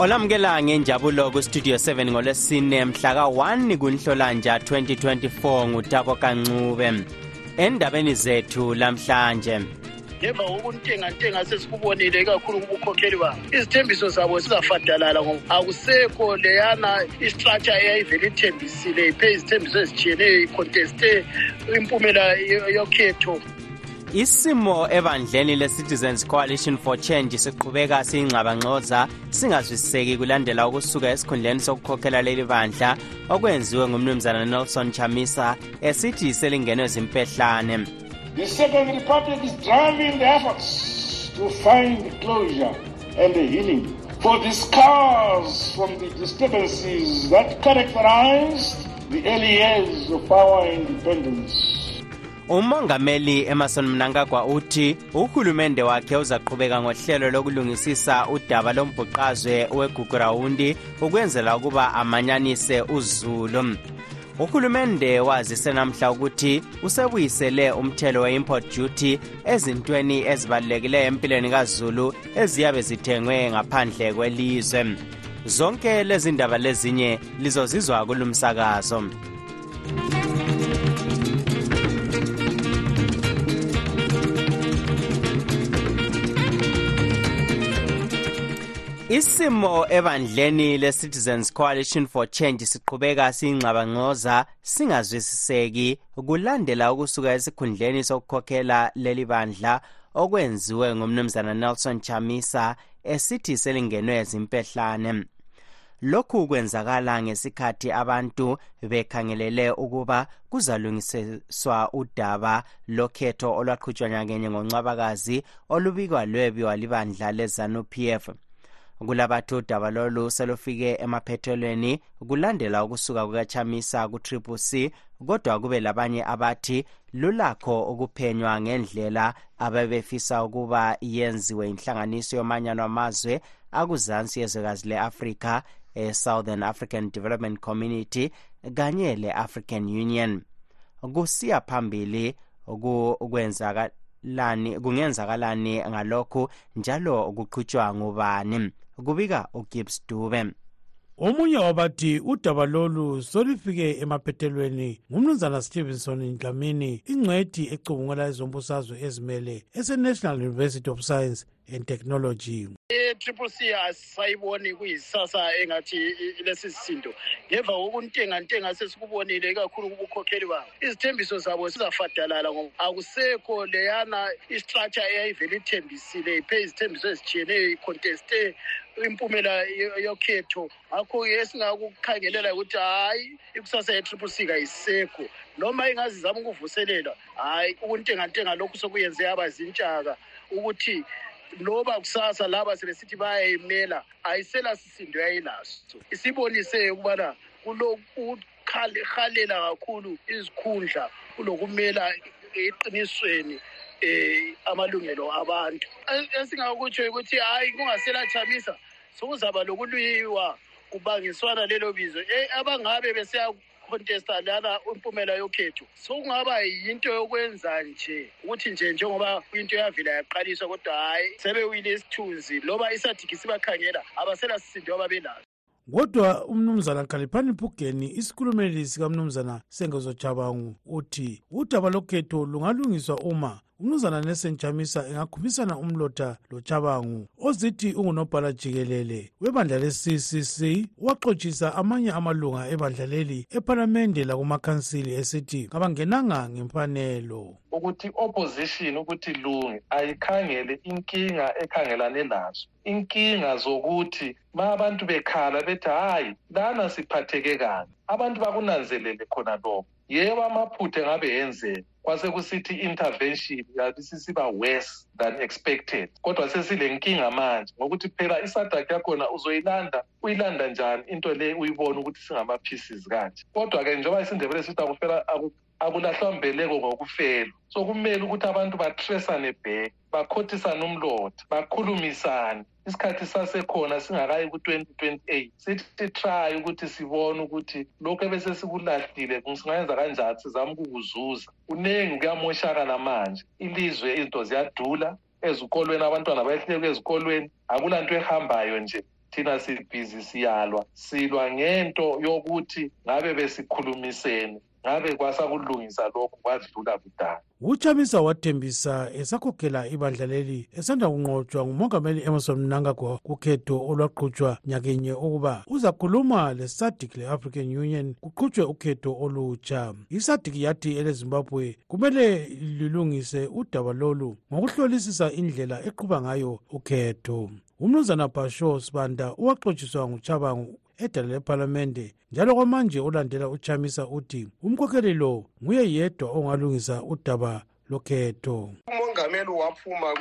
olamukela ngenjabulo kustudio 7 ngolwesine mhla ka-1 kunhlolanja 2024 ngutabo kancube. Endabeni zethu lamhlanje. Ngemva kokuntengantenga sesikubonile ikakhulu kubukhokheli babo izithembiso zabo zizafadalala ngoba akusekho leyana istructure eyayivele ithembisile iphe izithembiso ezitshiyeneyo iconteste impumela yokhetho. Isimo ebandleni le-citizens coalition for change siqhubeka siyingxabangxoza singazwisiseki kulandela ukusuka esikhundleni sokukhokhela leli bandla okwenziwe ngumnumzana nelson chamisa esithi selingenwe zimpehlane The Second Republic is driving the efforts to find closure and healing for the scars from the disturbances that characterized the early years of our independence. Umongameli emerson mnangagwa uthi uhulumende wakhe uzaqhubeka ngohlelo lokulungisisa udaba lombhuqazwe wegugurawundi ukwenzela ukuba amanyanise uzulu. Uhulumende wazise namhla ukuthi usebuyisele umthelo we-import duty ezintweni ezibalulekileyo empilweni kazulu eziyabe zithengwe ngaphandle kwelizwe. Zonke lezi ndaba lezinye lizozizwa kulumsakazo. Isimo ebandleni le-citizens coalition for change siqhubeka siyingxabangxoza singazwisiseki kulandela ukusuka esikhundleni sokukhokhela leli bandla okwenziwe ngumnumzana nelson chamisa esithi selingenwe zimpehlane. Lokhu kwenzakala ngesikhathi abantu bekhangelele ukuba kuzalungisiswa udaba lokhetho olwaqhutshwa nyakenye ngoncwabakazi olubikwa lwebiwa libandla lezanu p f kulabathi udaba lolu selufike emaphethelweni kulandela ukusuka kukachamisa ku-triple c kodwa kube labanye abathi lulakho ukuphenywa ngendlela abebefisa ukuba yenziwe inhlanganiso yomanyano amazwe akuzansi yezwekazi le-afrika e-southern african development community kanye le-african union. Kusiya phambili kungenzakalani ngalokhu njalo kuqhutshwa ngubani? Kubika ugibbs dube omunye wabathi udaba lolu solufike emaphethelweni ngumnumzana stevenson dlamini ingcwethi ecubungula ezombusazwe ezimele ese-national university of science and technology. I-triple c asisayiboni kuyisasa engathi lesi sisindo. Ngemva kokuntengantenga sesikubonile ikakhulu kubukhokheli babo. Izithembiso zabo zizafadalala ngoba akusekho leyana istructure eyayivele ithembisile iphe izithembiso ezitshiyeneyo iconteste impumela yokhetho. Ngakho-ke esingakukhangelela ukuthi hhayi ikusasa ye-triple c kayisekho. Noma ingazizama ukuvuselela hhayi ukuntengantenga lokhu sokuyenze yaba zintshaka ukuthi loba kusasa laba sebesithi bayayimela ayisela sisindo yayilaso isibonise ukubana kulokuhalela kakhulu izikhundla kulokumela eqinisweni eh amalungelo abantu. Esingakutsho ukuthi hayi kungasela chamisa sokuzaba lokulwiwa kubangiswana lelo bizo. Abangabe besiya contesta lana impumela yokhetho. Sokungaba yinto yokwenza nje ukuthi nje njengoba into yavela yaqaliswa kodwa hhayi sebewile isithunzi loba isadiki sibakhangela abasela sisindo ababelazo. Kodwa umnumzana khaliphani phugeni isikhulumeli sikamnumzana sengezojabangu uthi udaba lokhetho lungalungiswa uma umnumzana nelson chamisa engakhumisana umlotha lochabangu ozithi ungunobhala jikelele webandla le-ccc waxotshisa amanye amalunga ebandla leli ephalamende lakumakhansili esithi kabangenanga ngemfanelo. Ukuthi opposition ukuthi lunge ayikhangele inkinga ekhangelane nazo. Inkinga zokuthi ma abantu bekhala bethi hhayi lana siphatheke kabi abantu bakunanzelele khona lokho. Yebo amaphutha engabe yenzeka kwasekusithi intervention yabisisiba worse than expected. Kodwa sesilenkinga manje ngokuthi phela isadak yakhona uzoyilanda uyilanda njani into le uyibone ukuthi singama-pieces kanje? Kodwa-ke njengoba isindebele sithi akufela akulahlwa mbeleko ngokufela. So kumele ukuthi abantu batresane back bakhothisane umlotha bakhulumisane. Isikhathi sasekhona singakayi ku-twenty twenty-eight. Sithi try ukuthi sibone ukuthi lokhu ebesesikulahlile singayenza kanjani sizame ukukuzuza kuningi kuyamoshakala manje. Ilizwe izinto ziyadula ezikolweni abantwana bayehluleka ezikolweni. Akula nto ehambayo nje. Thina sibhizi siyalwa. Silwa ngento yokuthi ngabe besikhulumisene ngabe kwasakulungisa lokhu kwadlula kudala. Uchamisa wathembisa esakhokhela ibandla leli esanda kunqotshwa ngumongameli emerson mnangagwa kukhetho olwaqhutshwa nyakenye ukuba uzakhuluma lesadic le-african union kuqhutshwe ukhetho olutsha. Isadic yathi elezimbabwe kumele lilungise udaba lolu ngokuhlolisisa indlela eqhuba ngayo ukhetho. Umnumzana basho sibanda uwaxotshiswa nguchabangu edala lephalamende njalo kwamanje olandela uchamisa uthi umkhokheli lo nguye yedwa ongalungisa udaba lokhetho. Umongameli waphuma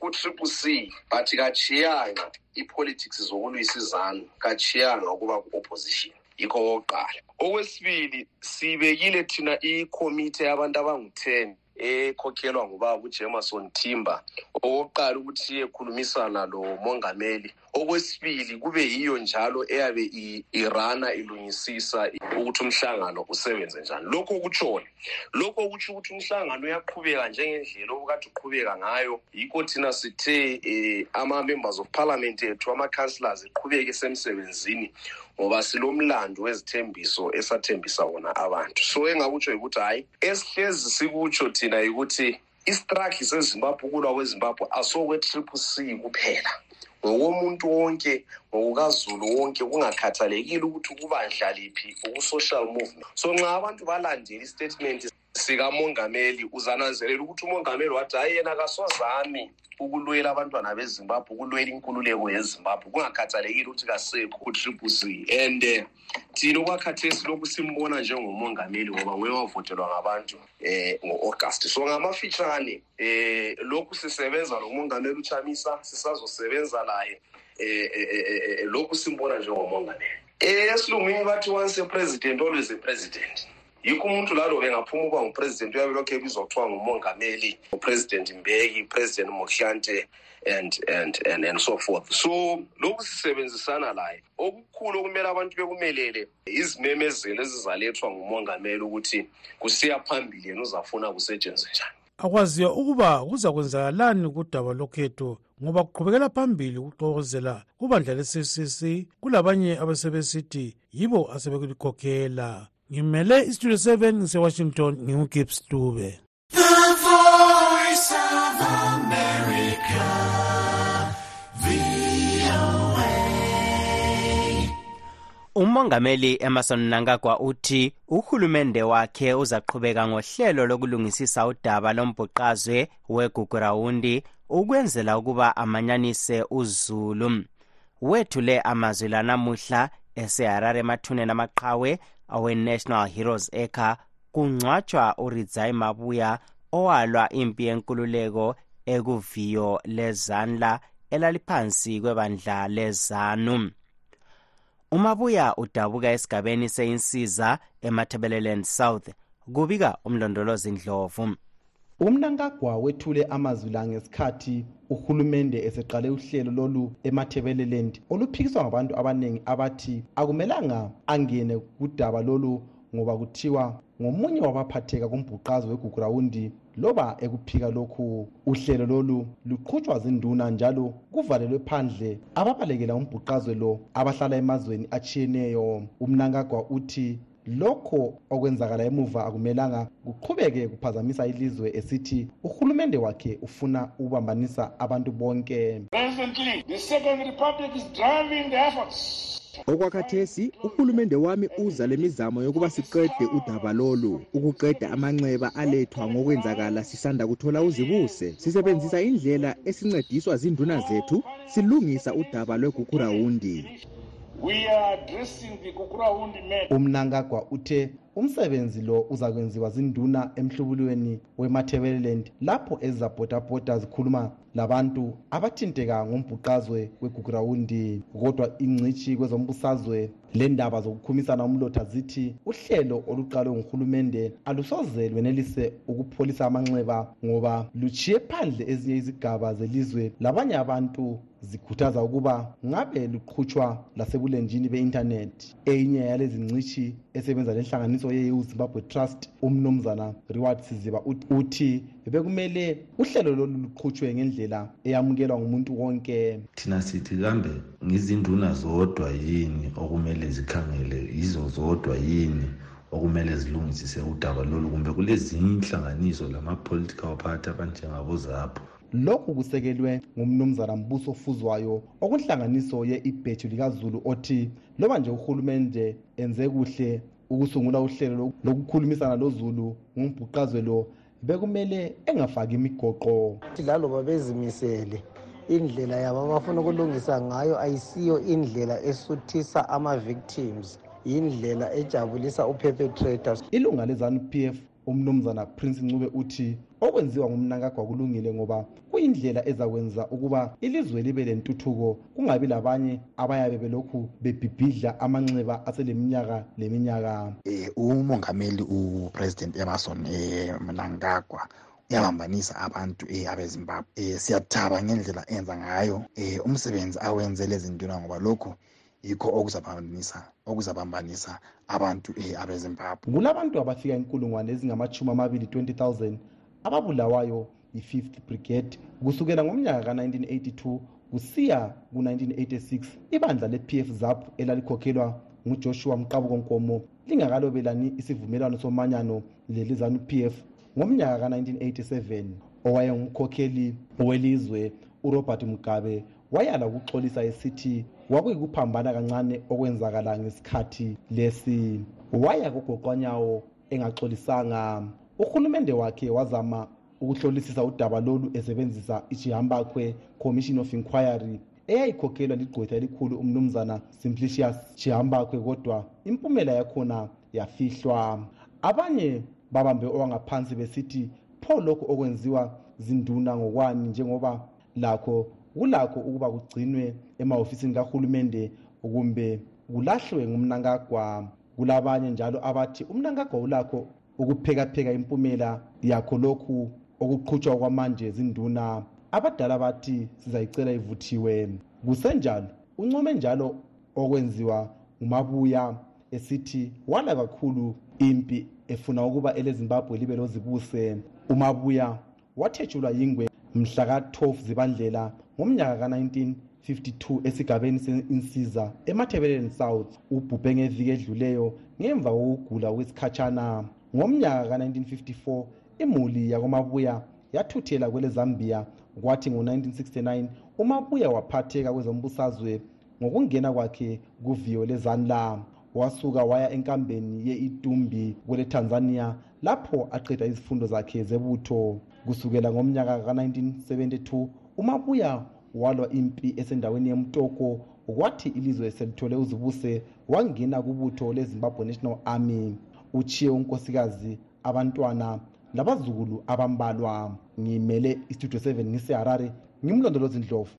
ku-triple c but kachiyanga i-politics zokulwisa izanu kachiyanga ukuba ku-opposition. Yikho kokuqala okwesibili sibekile thina ikhomithe yabantu abangu-ten ekhokhelwa ngubaba uJemerson Timber okokuqala ukuthi iyekhulumisana lo mongameli okwesibili kube yiyo njalo eyabe irana ilungisisa ukuthi umhlangano usebenze njani. Lokho kutshone lokho kutsho ukuthi umhlangano uyaqhubeka njengendlela okukade uqhubeka ngayo. Yikho thina sithe um ama-members of parliament ethu ama-councillors eqhubeke esemsebenzini ngoba silomlando wezithembiso esathembisa wona abantu. So engakutsho yikuthi hhayi esihlezi sikutsho thina yikuthi istruggle sezimbabwe ukulwa kwezimbabwe asokwe-triple c kuphela ngokomuntu wonke ngokukazulu wonke kungakhathalekile ukuthi ukubandla liphi uku-social movement. So nxa abantu balandela istatement sikamongameli uzananzelela ukuthi umongameli wathi hayi yena kaswazami ukulwela abantwana bezimbabwe ukulwela inkululeko yezimbabwe. Kungakhathalekile ukuthi kasekho ku-triple c and uh, thina okwakhathesi lokhu simbona njengomongameli ngoba nguye wavotelwa ngabantu um ngo-august. So ngamafitshane um lokhu sisebenza nomongameli uchamisa sisazosebenza laye um lokhu simbona njengomongameli. Esilungwini bathi once a president always a president yikho umuntu lalo bengaphuma ukuba ngupresident uyabe lokhu ebizwa kuthiwa ngumongameli upresident mbeki president mohlante and and and and so forth. So lokhu sisebenzisana laye okukhulu okumele abantu bekumelele izimemezelo ezizalethwa ngumongameli ukuthi kusiya phambili yena uzafuna kusetshenzwe njani akwaziyo ukuba kuza kwenzakalani kudaba lokhetho ngoba kuqhubekela phambili ukuxokozela kubandla le-ccc kulabanye abasebesithi yibo asebelikhokhela ngimele istudio 7 ngisewashington ngingugibbs dube. The voice of America, VOA. umongameli emerson mnangagwa uthi uhulumende wakhe uzaqhubeka ngohlelo lokulungisisa udaba lombhuqazwe wegugurawundi ukwenzela ukuba amanyanise uzulu. Wethule amazwi lanamuhla eseharare emathuneni amaqhawe awe-national heroes acre kungcwatshwa uridzai mabuya owalwa impi yenkululeko ekuviyo lezanla elaliphansi kwebandla lezanu. Umabuya udabuka esigabeni seyinsiza emathebeleland south kubika umlondolozi ndlovu. Umnankagwa wethule amazwi la ngesikhathi uhulumende eseqale uhlelo lolu emathebeleland oluphikiswa ngabantu abaningi abathi akumelanga angene kudaba lolu ngoba kuthiwa ngomunye wabaphatheka kumbhuqazo wegugurawundi loba ekuphika lokhu uhlelo lolu luqhutshwa zinduna njalo kuvalelwe phandle ababalekela umbhuqazwe lo abahlala emazweni atshiyeneyo. Umnankagwa uthi lokho okwenzakala emuva akumelanga kuqhubeke kuphazamisa ilizwe esithi uhulumende wakhe ufuna ukubambanisa abantu bonke. Presently, the Second Republic is driving the efforts. Okwakhathesi uhulumende wami uza lemizamo yokuba siqede udaba lolu. Ukuqeda amanxeba alethwa ngokwenzakala sisanda kuthola uzibuse. Sisebenzisa indlela esincediswa zinduna zethu silungisa udaba lwegugurawundi umnangagwa uthe umsebenzi lo uza kwenziwa zinduna emhlubulweni wemathebeleland lapho ezizabhodabhoda zikhuluma labantu abathinteka ngombhuqazwe wegugurawundi kodwa ingcitshi kwezombusazwe lendaba zokukhumisana umlotha zithi uhlelo oluqalwe nguhulumende alusoze lwenelise ukupholisa amanxeba ngoba luchiye phandle ezinye izigaba zelizwe. Labanye abantu zikhuthaza ukuba ngabe luqhutshwa lasebulenjini be-intanethi eyinye yalezi ngcitshi esebenza lenhlanganiso ye-eu zimbabwe trust umnumzana reward siziba uthi bekumele uhlelo lolu luqhutshwe ngendlela eyamukelwa ngumuntu wonke. Thina sithi kambe ngizinduna zodwa yini okumele zikhangele yizo zodwa yini okumele zilungisise udaba lolu kumbe kulezinye inhlanganiso lama-political party abanjengabozapho? Lokhu kusekelwe ngumnumzana mbuso ofuzwayo okunhlanganiso ye-ibheju likazulu othi loba nje uhulumende enze kuhle ukusungula uhlelo lokukhulumisana lozulu ngumbhuqazwe lo bekumele engafaki imigoqo. Laloba bezimisele indlela yabo abafuna ukulungisa ngayo ayisiyo indlela esuthisa ama-victims yindlela ejabulisa uperpetrators ilunga lezanu p f umnumzana prince ncube uthi okwenziwa ngumnankagwa kulungile ngoba kuyindlela ezakwenza ukuba ilizwe libe lentuthuko kungabi labanye abayabe belokhu bebhibhidla amanxeba aseleminyaka leminyaka. Um umongameli upresident emerson um mnangagwa uyabambanisa abantu um abezimbabwe. Um siyathaba ngendlela enza ngayo. Um umsebenzi awenze lezintuna ngoba lokhu yikho okuzabambanisa okuzabambanisa abantu um abezimbabwe. Kulabantu abafika inkulungwane ezingamachumi amabili 20 000 ababulawayo yi-5th brigade kusukela ngomnyaka ka-1982 kusiya ku-1986 ibandla le-p f zap elalikhokhelwa ngujoshua mqabuko nkomo lingakalobelani isivumelwano somanyano lelizanu p f ngomnyaka ka-1987 owayengumkhokheli welizwe urobert mugabe wayala ukuxolisa esithi kwakuyikuphambana kancane okwenzakala ngesikhathi lesi. Waya kugoqwanyawo engaxolisanga uhulumende wakhe wazama ukuhlolisisa udaba lolu esebenzisa ichihambakwe commission of inquiry eyayikhokhelwa ligqwetha elikhulu umnumzana simplicius chihambakwe kodwa impumela yakhona yafihlwa. Abanye babambe owangaphansi besithi pho lokhu okwenziwa zinduna ngokwani njengoba lakho kulakho ukuba kugcinwe emahhofisini kahulumende kumbe kulahlwe ngumnankagwa kulabanye njalo abathi umnankagwa ulakho ukuphekapheka impumela yakho lokhu okuqhutshwa kwamanje zinduna. Abadala bathi sizayicela ivuthiwe. Kusenjalo? Uncome njalo okwenziwa ngumabuya esithi wala kakhulu impi efuna ukuba elezimbabwe libe lozibuse. Umabuya wathetshulwa yingwe mhla ka-12 zibandlela ngomnyaka ka-1952 esigabeni se-insiza emathebeleni south ubhubhe ngeviki edluleyo ngemva kokugula kwesikhatshana. Ngomnyaka ka-1954 imuli yakomabuya yathuthela kwelezambiya kwathi ngo-1969 umabuya waphatheka kwezombusazwe ngokungena kwakhe kuviyo lezanla wasuka waya enkambeni ye-itumbi kwele-tanzania lapho aqeda izifundo zakhe zebutho. Kusukela ngomnyaka ka-1972 umabuya walwa impi esendaweni yemtoko. Kwathi ilizwe selithole uzibuse wangena kubutho lezimbabwe national army uchiye unkosikazi abantwana labazukulu abambalwa. Ngimele istudio 7 ngiseharare ngimlondolozi ndlovu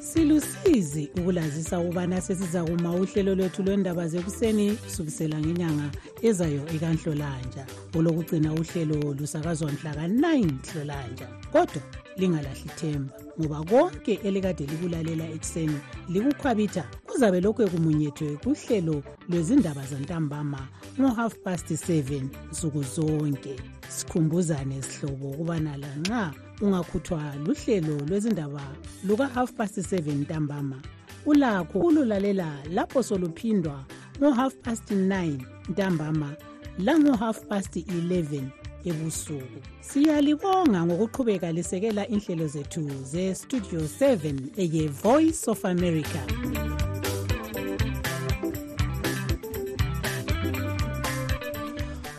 silusizi ukulazisa ukubana sesiza kuma uhlelo lwethu lwendaba zekuseni kusukisela ngenyanga ezayo ekanhlolanja olokugcina uhlelo lusakazwa mhla ka-9 hlolanja kodwa lingalahli themba ngoba konke elikade likulalela ekuseni likukhwabitha kuzabe lokhu ekumunyethwe kuhlelo lwezindaba zantambama ngo-half past 7 nsuku zonke. Sikhumbuzane sihlobo ukubana lanxa ungakhuthwa luhlelo lwezindaba luka-half past 7 ntambama ulakho ululalela lapho soluphindwa ngo-half past 9 ntambama lango-half past 11 ebusuku. Siyalibonga ngokuqhubeka lisekela inhlelo zethu ze-studio 7 eye-voice of america.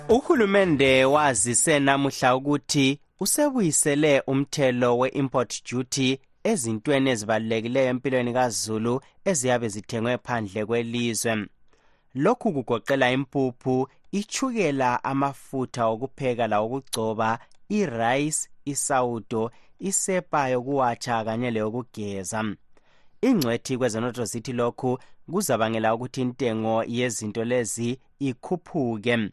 Uhulumende wazise namuhla ukuthi usebuyisele umthelo we-import duty ezintweni ezibalulekileyo empilweni kazulu eziyabe zithengwe phandle kwelizwe. Lokhu kugoqela impuphu ichukela amafutha okupheka lawokugcoba irayisi isawudo isepa yokuwatsha kanye leyokugeza. Ingcwethi kwezenotho zithi lokhu kuzabangela ukuthi intengo yezinto lezi ikhuphuke.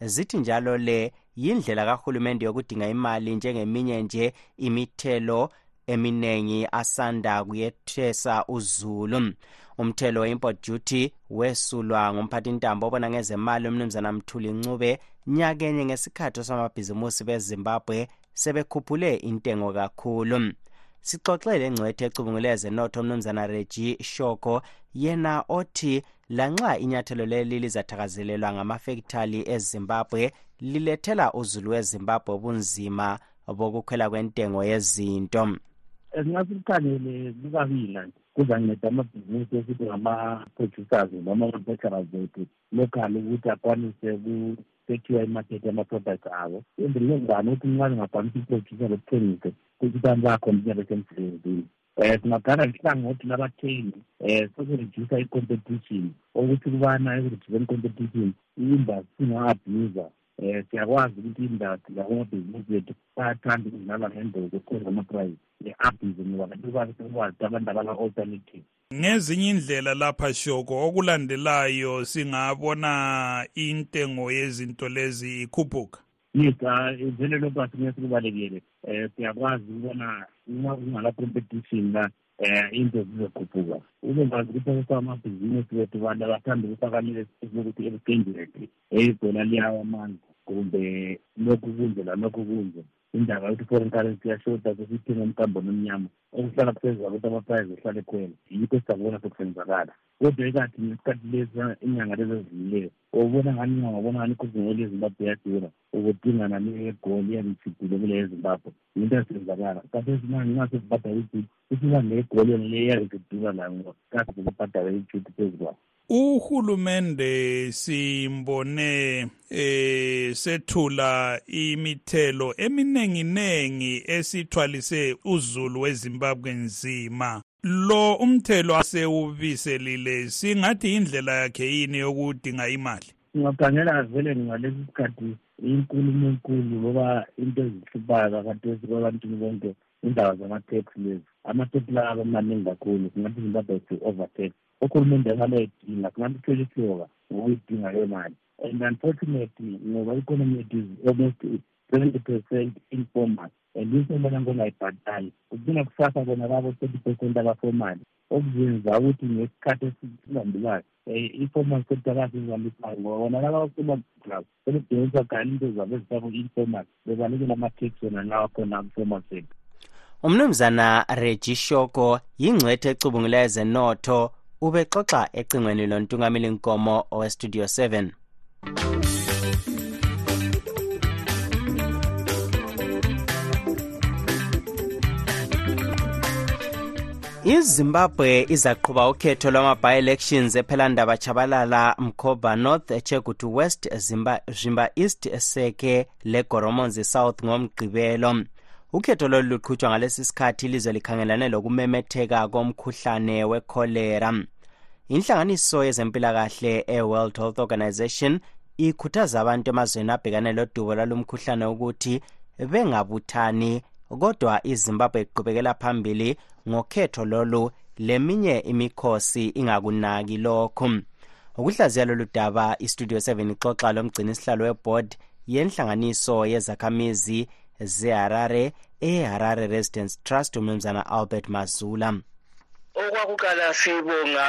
Zithi njalo le yindlela kahulumende yokudinga imali njengeminye nje imithelo eminengi asanda kuyethesa uzulu umthelo we-import duty wesulwa ngumphathintambo obona ngezemali umnumzana mthuli ncube. Nyakenye ngesikhathi samabhizimusi bezimbabwe sebekhuphule intengo kakhulu. Sixoxe lengcwethe ecubungule ezenotho umnumzana regi shoko yena othi lanxa inyathelo leli lizathakazelelwa ngamafekithali ezimbabwe lilethela uzulu wezimbabwe ubunzima bokukhwela kwentengo yezinto. Singasikukhangele kukabila nje. kuzanceda amabhizinisi okuthi ngama-producers noma-manufacturers ethu local ukuthi akwanise sekhiwa imakhethi yama-product abo. Enzelele ngani ukuthi umncane ungakwanisa ukuprodusa lokuthengise kwisitani sakho mnyebe semsebenzini eh, um singabhana ngehlangothi labathengi eh, um sokuredusa i-competition okuthi kubana ekureduseni competition i-industry inga-abuser um siyakwazi ukuthi industry lakumabhizinisi bethu bayathanda ukudlala ngendlela zokukhweza ama-price le-abuse ngoba bantu babe sekwazi abantu abala-alternative. Ngezinye indlela lapha shoko okulandelayo singabona intengo yezinto lezi ikhuphuka? Yes vele lokhu asingeke sikubalekele um siyakwazi ukubona nxa kungala-competition la um into zizokhuphuka ubekwazi ukuthi okusamabhizinisi wethu bantu abathanda ukufakanile ukuthi ebudengereti eyibhola liyawa amandla kumbe lokhu kunje lalokhu kunje indaba yokuthi i-foreign currency yashota kusithinga umkambo nomnyama. Okuhlala kusenza ukuthi amaprayizi ehlale khwela yikho esizakubona sokusenzakala kodwa ikathi ngesikhathi lezi inyanga lezi ezidlulileyo ubona ngani inyanga? Ubona ngani ikhuzingeli yezimbabwe iyadura ubudinga naleyo yegoli iyangithidile kule yezimbabwe? Yinto esenzakala kanti ezinangingasezibhadawe ijuti isibambe egoli yonaleyo iyangidula layo ngoba kazi kubabhadawe ijuti phezu kwayo uhulumende simbone eh sethula imithelo eminenginengi esithwalise uzulu wezimbabwe nzima. Lo umthelo asewubiselile singathi indlela yakhe yini yokudinga imali? Singakhangela vele ngalesi sikhathi inkulumo enkulu loba into ezihluphayo kakathesi kwabantwini bonke indaba zama-tax lezi. Ama-tax lawa abamaningi kakhulu singathi zimbabwe si-overtax uhulumende akaleyidinga singathi thwele ihloka ngokuyidinga leyo mali and unfortunately ngoba i-economy yethu is almost seventy percent informal and informal ngongayibhatali kugcina kusasa bona labo thirty percent abafomali. Okuzenza ukuthi ngesikhathi esihambelayo um i-formal sector kasizihambisanayo ngoba bona laba abaformal club sebedingiswa kani into zabo ezifako informal bebalekela ama-tax wona lawa khona ku-formal sector. Umnumzana regi shoko yingcwethe ecubungileyo ezenotho ubexoxa ecingweni lontungameli nkomo owestudio 7 izimbabwe izaqhuba ukhetho lwama-bi-elections ephelandaba chabalala mkhoba north chegutu west zimba, zimba east seke legoromonzi south ngomgqibelo ukhetho lolu luqhutshwa ngalesi sikhathi ilizwe likhangelane lokumemetheka komkhuhlane wekholera inhlanganiso yezempilakahle e-world health organization ikhuthaza abantu emazweni abhekane lodubo lwalumkhuhlane ukuthi bengabuthani kodwa izimbabwe iqhubekela phambili ngokhetho lolu leminye imikhosi ingakunaki lokhu ukuhlaziya lolu daba istudio 7 ixoxa lomgcini isihlalo weboard yenhlanganiso yezakhamizi zeharare eharare residence trust umnumzana albert mazula okwakuqala sibonga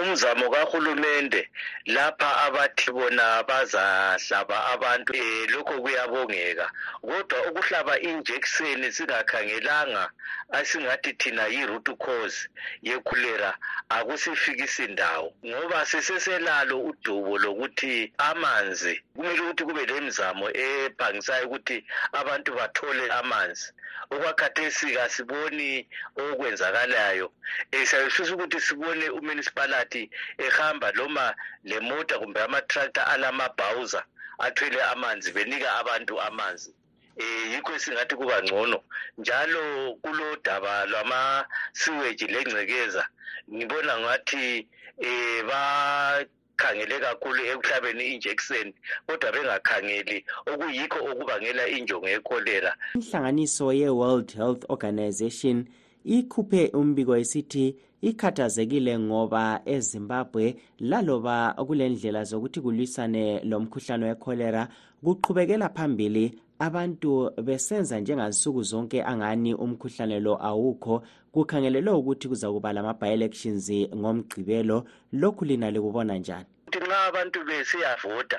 umzamo kahulumende lapha abathi bona bazahlaba abantu um lokho kuyabongeka. Kodwa ukuhlaba injekiseni singakhangelanga asingathi thina yi-root cause yekhulera akusifikisi ndawo. Ngoba siseselalo udubo lokuthi amanzi kumele ukuthi kube lemizamo ebhangisayo ukuthi abantu bathole amanzi. Okwakhathesi kasiboni okwenzakalayo. Um siyayifisa ukuthi sibone umunicipality ehamba noma lemota kumbe amatractor alamabhawuza athwele amanzi benika abantu amanzi. Eh yikho esingathi kuba ngcono. Njalo kulo daba lwama-sewage lengcekeza ngibona ngathi eh bakhangele kakhulu ekuhlabeni injekiseni kodwa bengakhangeli. Okuyikho okubangela injongo yekholera inhlanganiso ye-world health organization ikhuphe umbiko esithi ikhathazekile ngoba ezimbabwe laloba kulendlela zokuthi kulwisane lomkhuhlane wekholera kuqhubekela phambili abantu besenza njengansuku zonke angani umkhuhlane lo awukho. Kukhangelelwe ukuthi kuza kuba lama-bi-elections ngomgqibelo. Lokhu lina likubona njani? Ukuthi nxa abantu besiyavota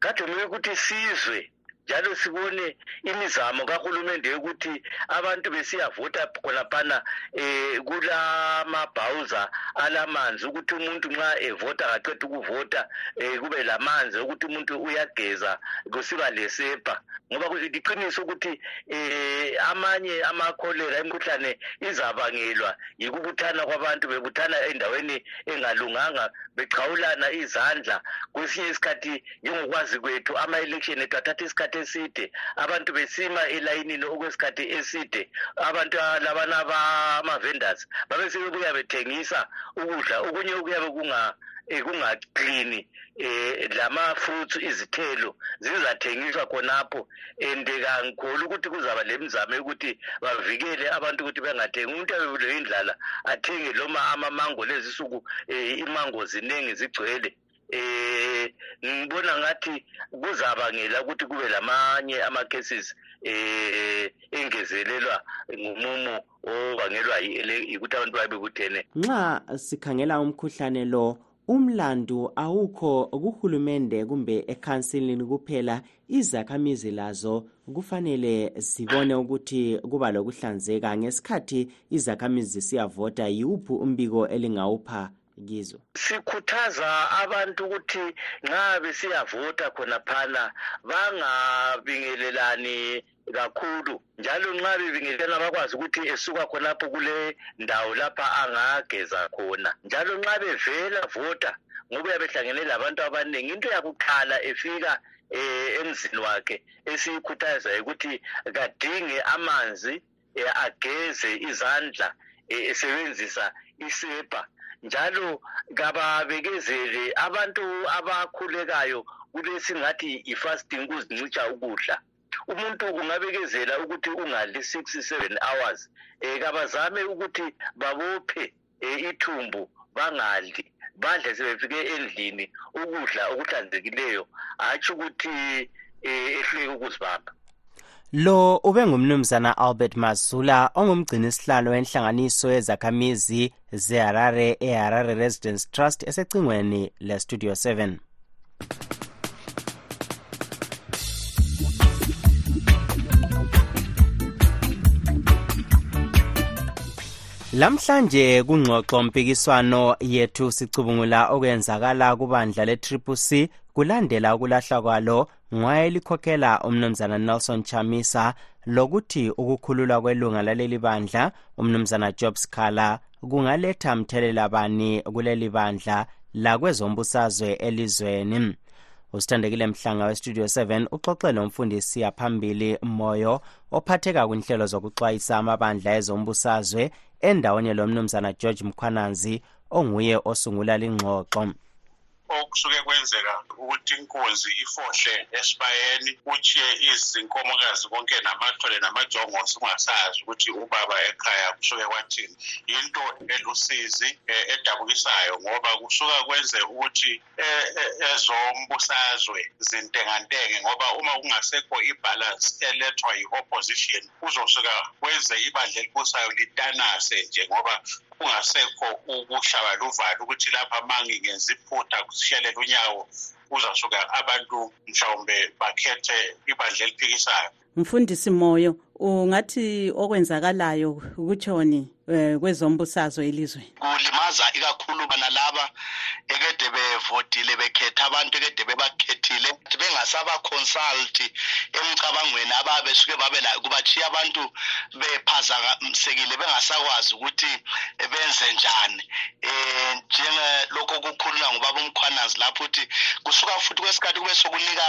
kade kumele ukuthi sizwe njalo sibone imizamo kahulumende yokuthi abantu besiyavota khonaphana eh kulamabhawuza alamanzi ukuthi umuntu nxa evota ngaqeda ukuvota eh kube lamanzi ukuthi umuntu uyageza kusiba lesepa ngoba liqiniso ukuthi eh amanye amakholera imikhuhlane izabangelwa. Yikubuthana kwabantu bebuthana endaweni engalunganga beqhawulana izandla. Kwesinye isikhathi njengokwazi kwethu ama-election ethu athatha isikhathi eside. Abantu besima elayinini okwesikhathi eside. Abantu labana bama-vendors babe sebebuya bethengisa ukudla. Okunye okuyabe kunga kungaklini eh lama-fruits izithelo zizathengiswa khonapho. And kangikholwa ukuthi kuzaba lemizamo yokuthi bavikele abantu ukuthi bengathengi. Umuntu abebulewe indlala athenge loma amamango lezi suku eh, imango ziningi zigcwele. Eh ngibona ngathi kuzabangela ukuthi kube lamanye ama-cases eh engezelelwa ngumumo obangelwa yikuthi abantu babe buthene nxa sikhangela umkhuhlane lo umlandu awukho kuhulumende kumbe ekhansilini kuphela izakhamizi lazo kufanele zibone ukuthi kuba lokuhlanzeka ngesikhathi izakhamizi zisiyavota yiwuphi umbiko elingawupha? Kizo sikhuthaza abantu ukuthi nxa besiyavota khonaphana bangabingelelani kakhulu njalo nxa bebingelelana bakwazi ukuthi esuka khonapho kule ndawo lapha angageza khona. Njalo nxa bevela vota ngoba uyabe ehlangene labantu abaningi into yakuqala efika eh emzini wakhe esiyikhuthazayo ukuthi kadinge amanzi eh, ageze izandla eh, esebenzisa isepa njalo kababekezele abantu abakhulekayo kulesingathi i-fasting kuzincitsha ukudla. Umuntu kungabekezela ukuthi ungadli six seven hours um kabazame ukuthi babophe um ithumbu bangadli badle sebefike endlini ukudla okuhlanzekileyo hatshi ukuthi um ehluleke ukuzibamba. Lo ube ngumnumzana albert mazula ongumgcini sihlalo wenhlanganiso yezakhamizi zeharare eharare residence trust esecingweni lestudio 7 lamhlanje kungxoxo mpikiswano yethu sicubungula okwenzakala kubandla le-triple c kulandela ukulahlwa kwalo ngwayelikhokhela umnumzana nelson chamisa lokuthi ukukhululwa kwelunga laleli bandla umnumzana job scala kungaletha mthelela bani kuleli bandla lakwezombusazwe elizweni? Usithandekile mhlanga westudio 7 uxoxe nomfundisi yaphambili moyo ophatheka kwinhlelo zokuxwayisa amabandla ezombusazwe endaweni lomnumzana george mkhwananzi onguye osungula lingxoxo okusuke kwenzeka ukuthi inkunzi ifohle esibayeni utshiye izinkomokazi konke namathole namajongosi ungasazi ukuthi ubaba ekhaya kusuke kwathini. Yinto elusizi edabukisayo ngoba kusuka kwenzeka ukuthi ezombusazwe zintengantenge ngoba uma kungasekho ibhalansi elethwa yi-opposition kuzosuka kwenze ibandla elibusayo litanase nje ngoba kungasekho ukushaba luvalo ukuthi lapha ma ngingenza iphutha kushelela unyawo kuzasuka abantu mhlawumbe bakhethe ibandla eliphikisayo. Mfundisi moyo ungathi okwenzakalayo kutshoni um kwezombusazwe elizweni? Kulimaza ikakhulu bana laba ekede bevotile bekhetha abantu ekede bebakhethile bengasabaconsulti emcabangweni ababesuke babe layo kubachiya abantu bephazamisekile bengasakwazi ukuthi benze njani. Um njengelokho kukhulunywa ngubaba umkhwanazi lapho uthi kusuka futhi kwesikhathi kube sokunika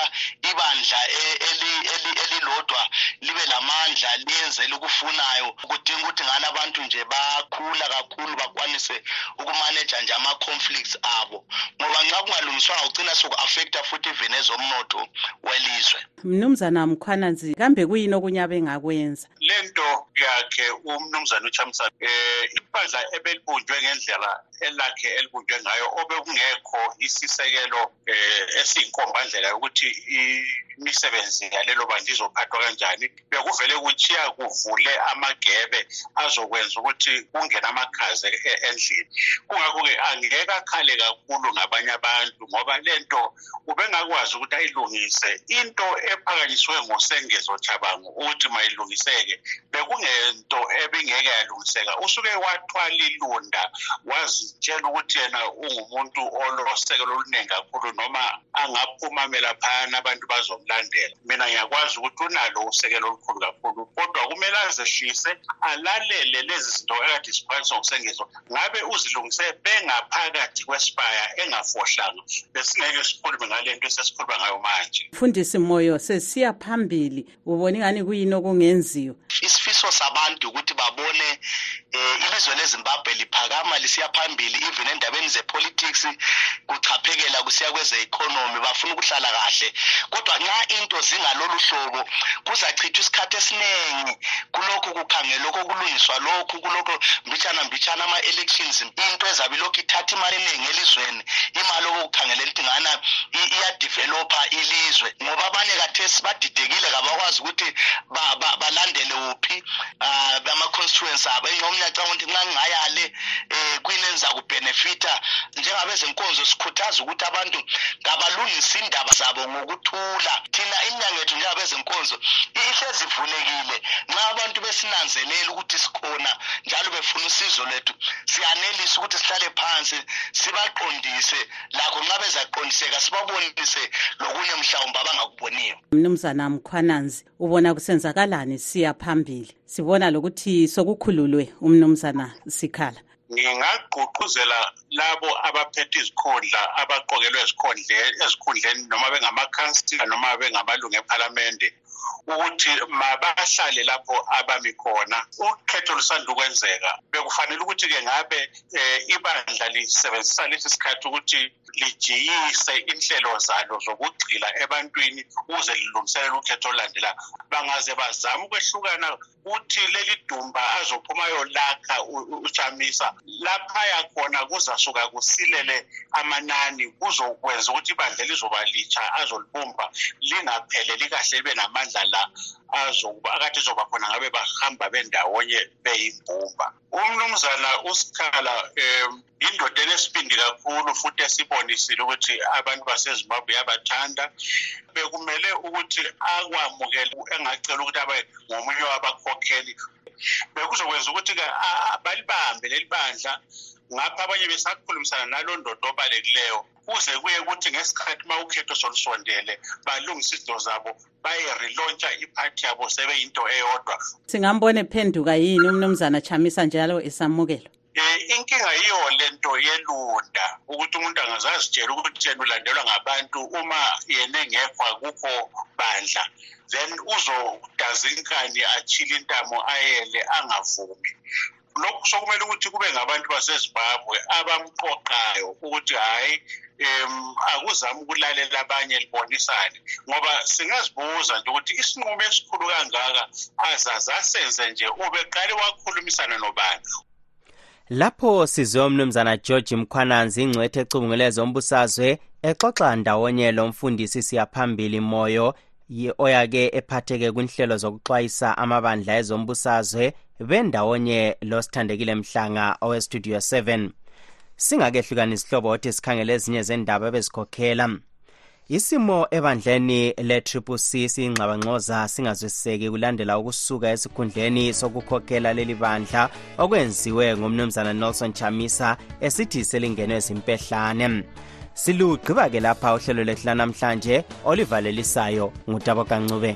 ibandla e- eli- eli- elilodwa libe lamandla. Liyenzele ukufunayo kudinga ukuthi ngani abantu nje bakhula kakhulu bakwanise ukumaneja nje ama-conflicts abo. Ngoba nxa kungalungiswanga kucina soku-affecta futhi even ezomnotho welizwe. Mnumzana mkhwananzi kambe kuyini okunye abengakwenza lento yakhe umnumzana uchamsa eh ibandla ebelibunjwe ngendlela elakhe elibunjwe ngayo obekungekho isisekelo eh esiyinkombandlela yokuthi imisebenzi yalelo bandla izophathwa kanjani bekuvele kuchiya kuvule amagebe azokwenza ukuthi kungene amakhazi endlini kungakho-ke angeke akhale kakhulu ngabanye abantu ngoba lento ubengakwazi ukuthi ayilungise. Into ephakanyisiwe ngosengezo thabango ukuthi mayilungiseke bekungento ebingeke yalungiseka. Usuke wathwala ilunda wazitshela ukuthi yena ungumuntu olosekelo oluningi kakhulu noma angaphuma melaphana abantu bazomlandela. Mina ngiyakwazi ukuthi unalo usekelo olukhulu kakhulu. Kodwa kumele azehlise alalele lezi zinto ekade ziphakanyiswa ngosengezo ngabe uzilungise bengaphakathi kwesibaya engafohlanga besingeke sikhulume ngale nto esesikhuluma ngayo manje? Mfundisi moyo sesiya phambili. Ubone ingani kuyini okungenziwa? Isifiso sabantu ukuthi babone eh ilizwe leZimbabwe liphakama lisiya phambili even endabeni zepolitics kuchaphekela kusiya kweze economy bafuna ukuhlala kahle. Kodwa nxa into zingalolu hlobo kuzachithwa isikhathi esiningi kulokhu kukhangela lokho kulungiswa lokhu kulokho mbitshana mbitshana ama-elections into ezabe ilokhu ithatha imali eningi elizweni. Imali okukhangelela ukuthi ngana i- iyadevelopha ilizwe. Ngoba abanye kathesi badidekile kabakwazi ukuthi ba- ba- balandele wuphi um ama-constituency abo. Engxomnye acanga ukuthi nxa ngingayale um kwini enza kubhenefitha njengabezenkonzo sikhuthaza ukuthi abantu ngabalungise indaba zabo ngokuthula. Thina inyanga yethu njengabezenkonzo ihlezi ivulekile nxa abantu besinanzelela ukuthi sikhona njalo befuna usizo lwethu siyanelisa ukuthi sihlale phansi sibaqondise. Lakho nxa bezaqondiseka sibabonise lokunye mhlawumbe abangakuboniyo. Mnumzana mkhwananzi ubona kusenzakalani? Siya phambili. Sibona lokuthi sokukhululwe umnumzana sikhala. Ngingagqugquzela labo abaphethe izikhundla abaqokelwe ezikhundle- ezikhundleni noma bengamakhansila noma bengamalungu ephalamende ukuthi mabahlale lapho abami khona. Ukhetho lusanda ukwenzeka bekufanele ukuthi-ke ngabe um ibandla lisebenzisa lesi sikhathi ukuthi lijiyise inhlelo zalo zokugxila ebantwini ukuze lilungiselele ukhetho olulandelayo. Bangaze bazame ukwehlukana kuthi leli dumba azophuma yolakha u- u- uchamisa laphaya khona kuzasuka kusilele amanani kuzokwenza ukuthi ibandla lizoba litsha azolibumba lingapheleli kahle libe namandla la azokuba akade izoba khona ngabe bahamba bendawonye beyimbumba umnumzana usikhala um indoda enesibindi kakhulu futhi esibonisile ukuthi abantu basezimbabwe yabathanda bekumele ukuthi akwamukele engacela ukuthi abe ngomunye wabakhokheli. Bekuzokwenza ukuthi-ke balibambe leli bandla ngapha abanye besakhulumisana nalo ndoda obalekileyo kuze kuye ukuthi ngesikhathi uma ukhetho solusondele balungise izinto zabo baye-relauncha iphathi yabo sebeyinto eyodwa. Singambona ephenduka yini umnumzana chamisa njalo esamukelwa? Um inkinga yiyo lento yelunda ukuthi umuntu angazazitshela ukuthi yena ulandelwa ngabantu uma yena engekho akukho bandla. Then uzodazinkani achile intamo ayele angavumi lokhu sokumele ukuthi kube ngabantu basezimbabwe abamqoqayo ukuthi hhayi um akuzame ukulalela abanye libonisane. Ngoba singazibuza nje ukuthi isinqumo esikhulu kangaka azaze asenze nje ubeqale wakhulumisana nobani? Lapho sizwe umnumzana george mkhwananzi ingcwethe ecubungule zombusazwe exoxa ndawonye lomfundisi siyaphambili moyo oyake ephatheke kwinhlelo zokuxwayisa amabandla ezombusazwe bendawonye losithandekile mhlanga owestudio 7 singakehlukani isihlobo othi sikhangele ezinye zendaba ebezikhokhela. Isimo ebandleni le-triple c siyingxabangxoza singazwisiseki kulandela ukusuka esikhundleni sokukhokhela leli bandla okwenziwe ngumnumzana nelson chamisa esithi selingenwe zimpehlane silugqiba-ke lapha uhlelo lwethu lanamhlanje olivalelisayo ngutabo kancube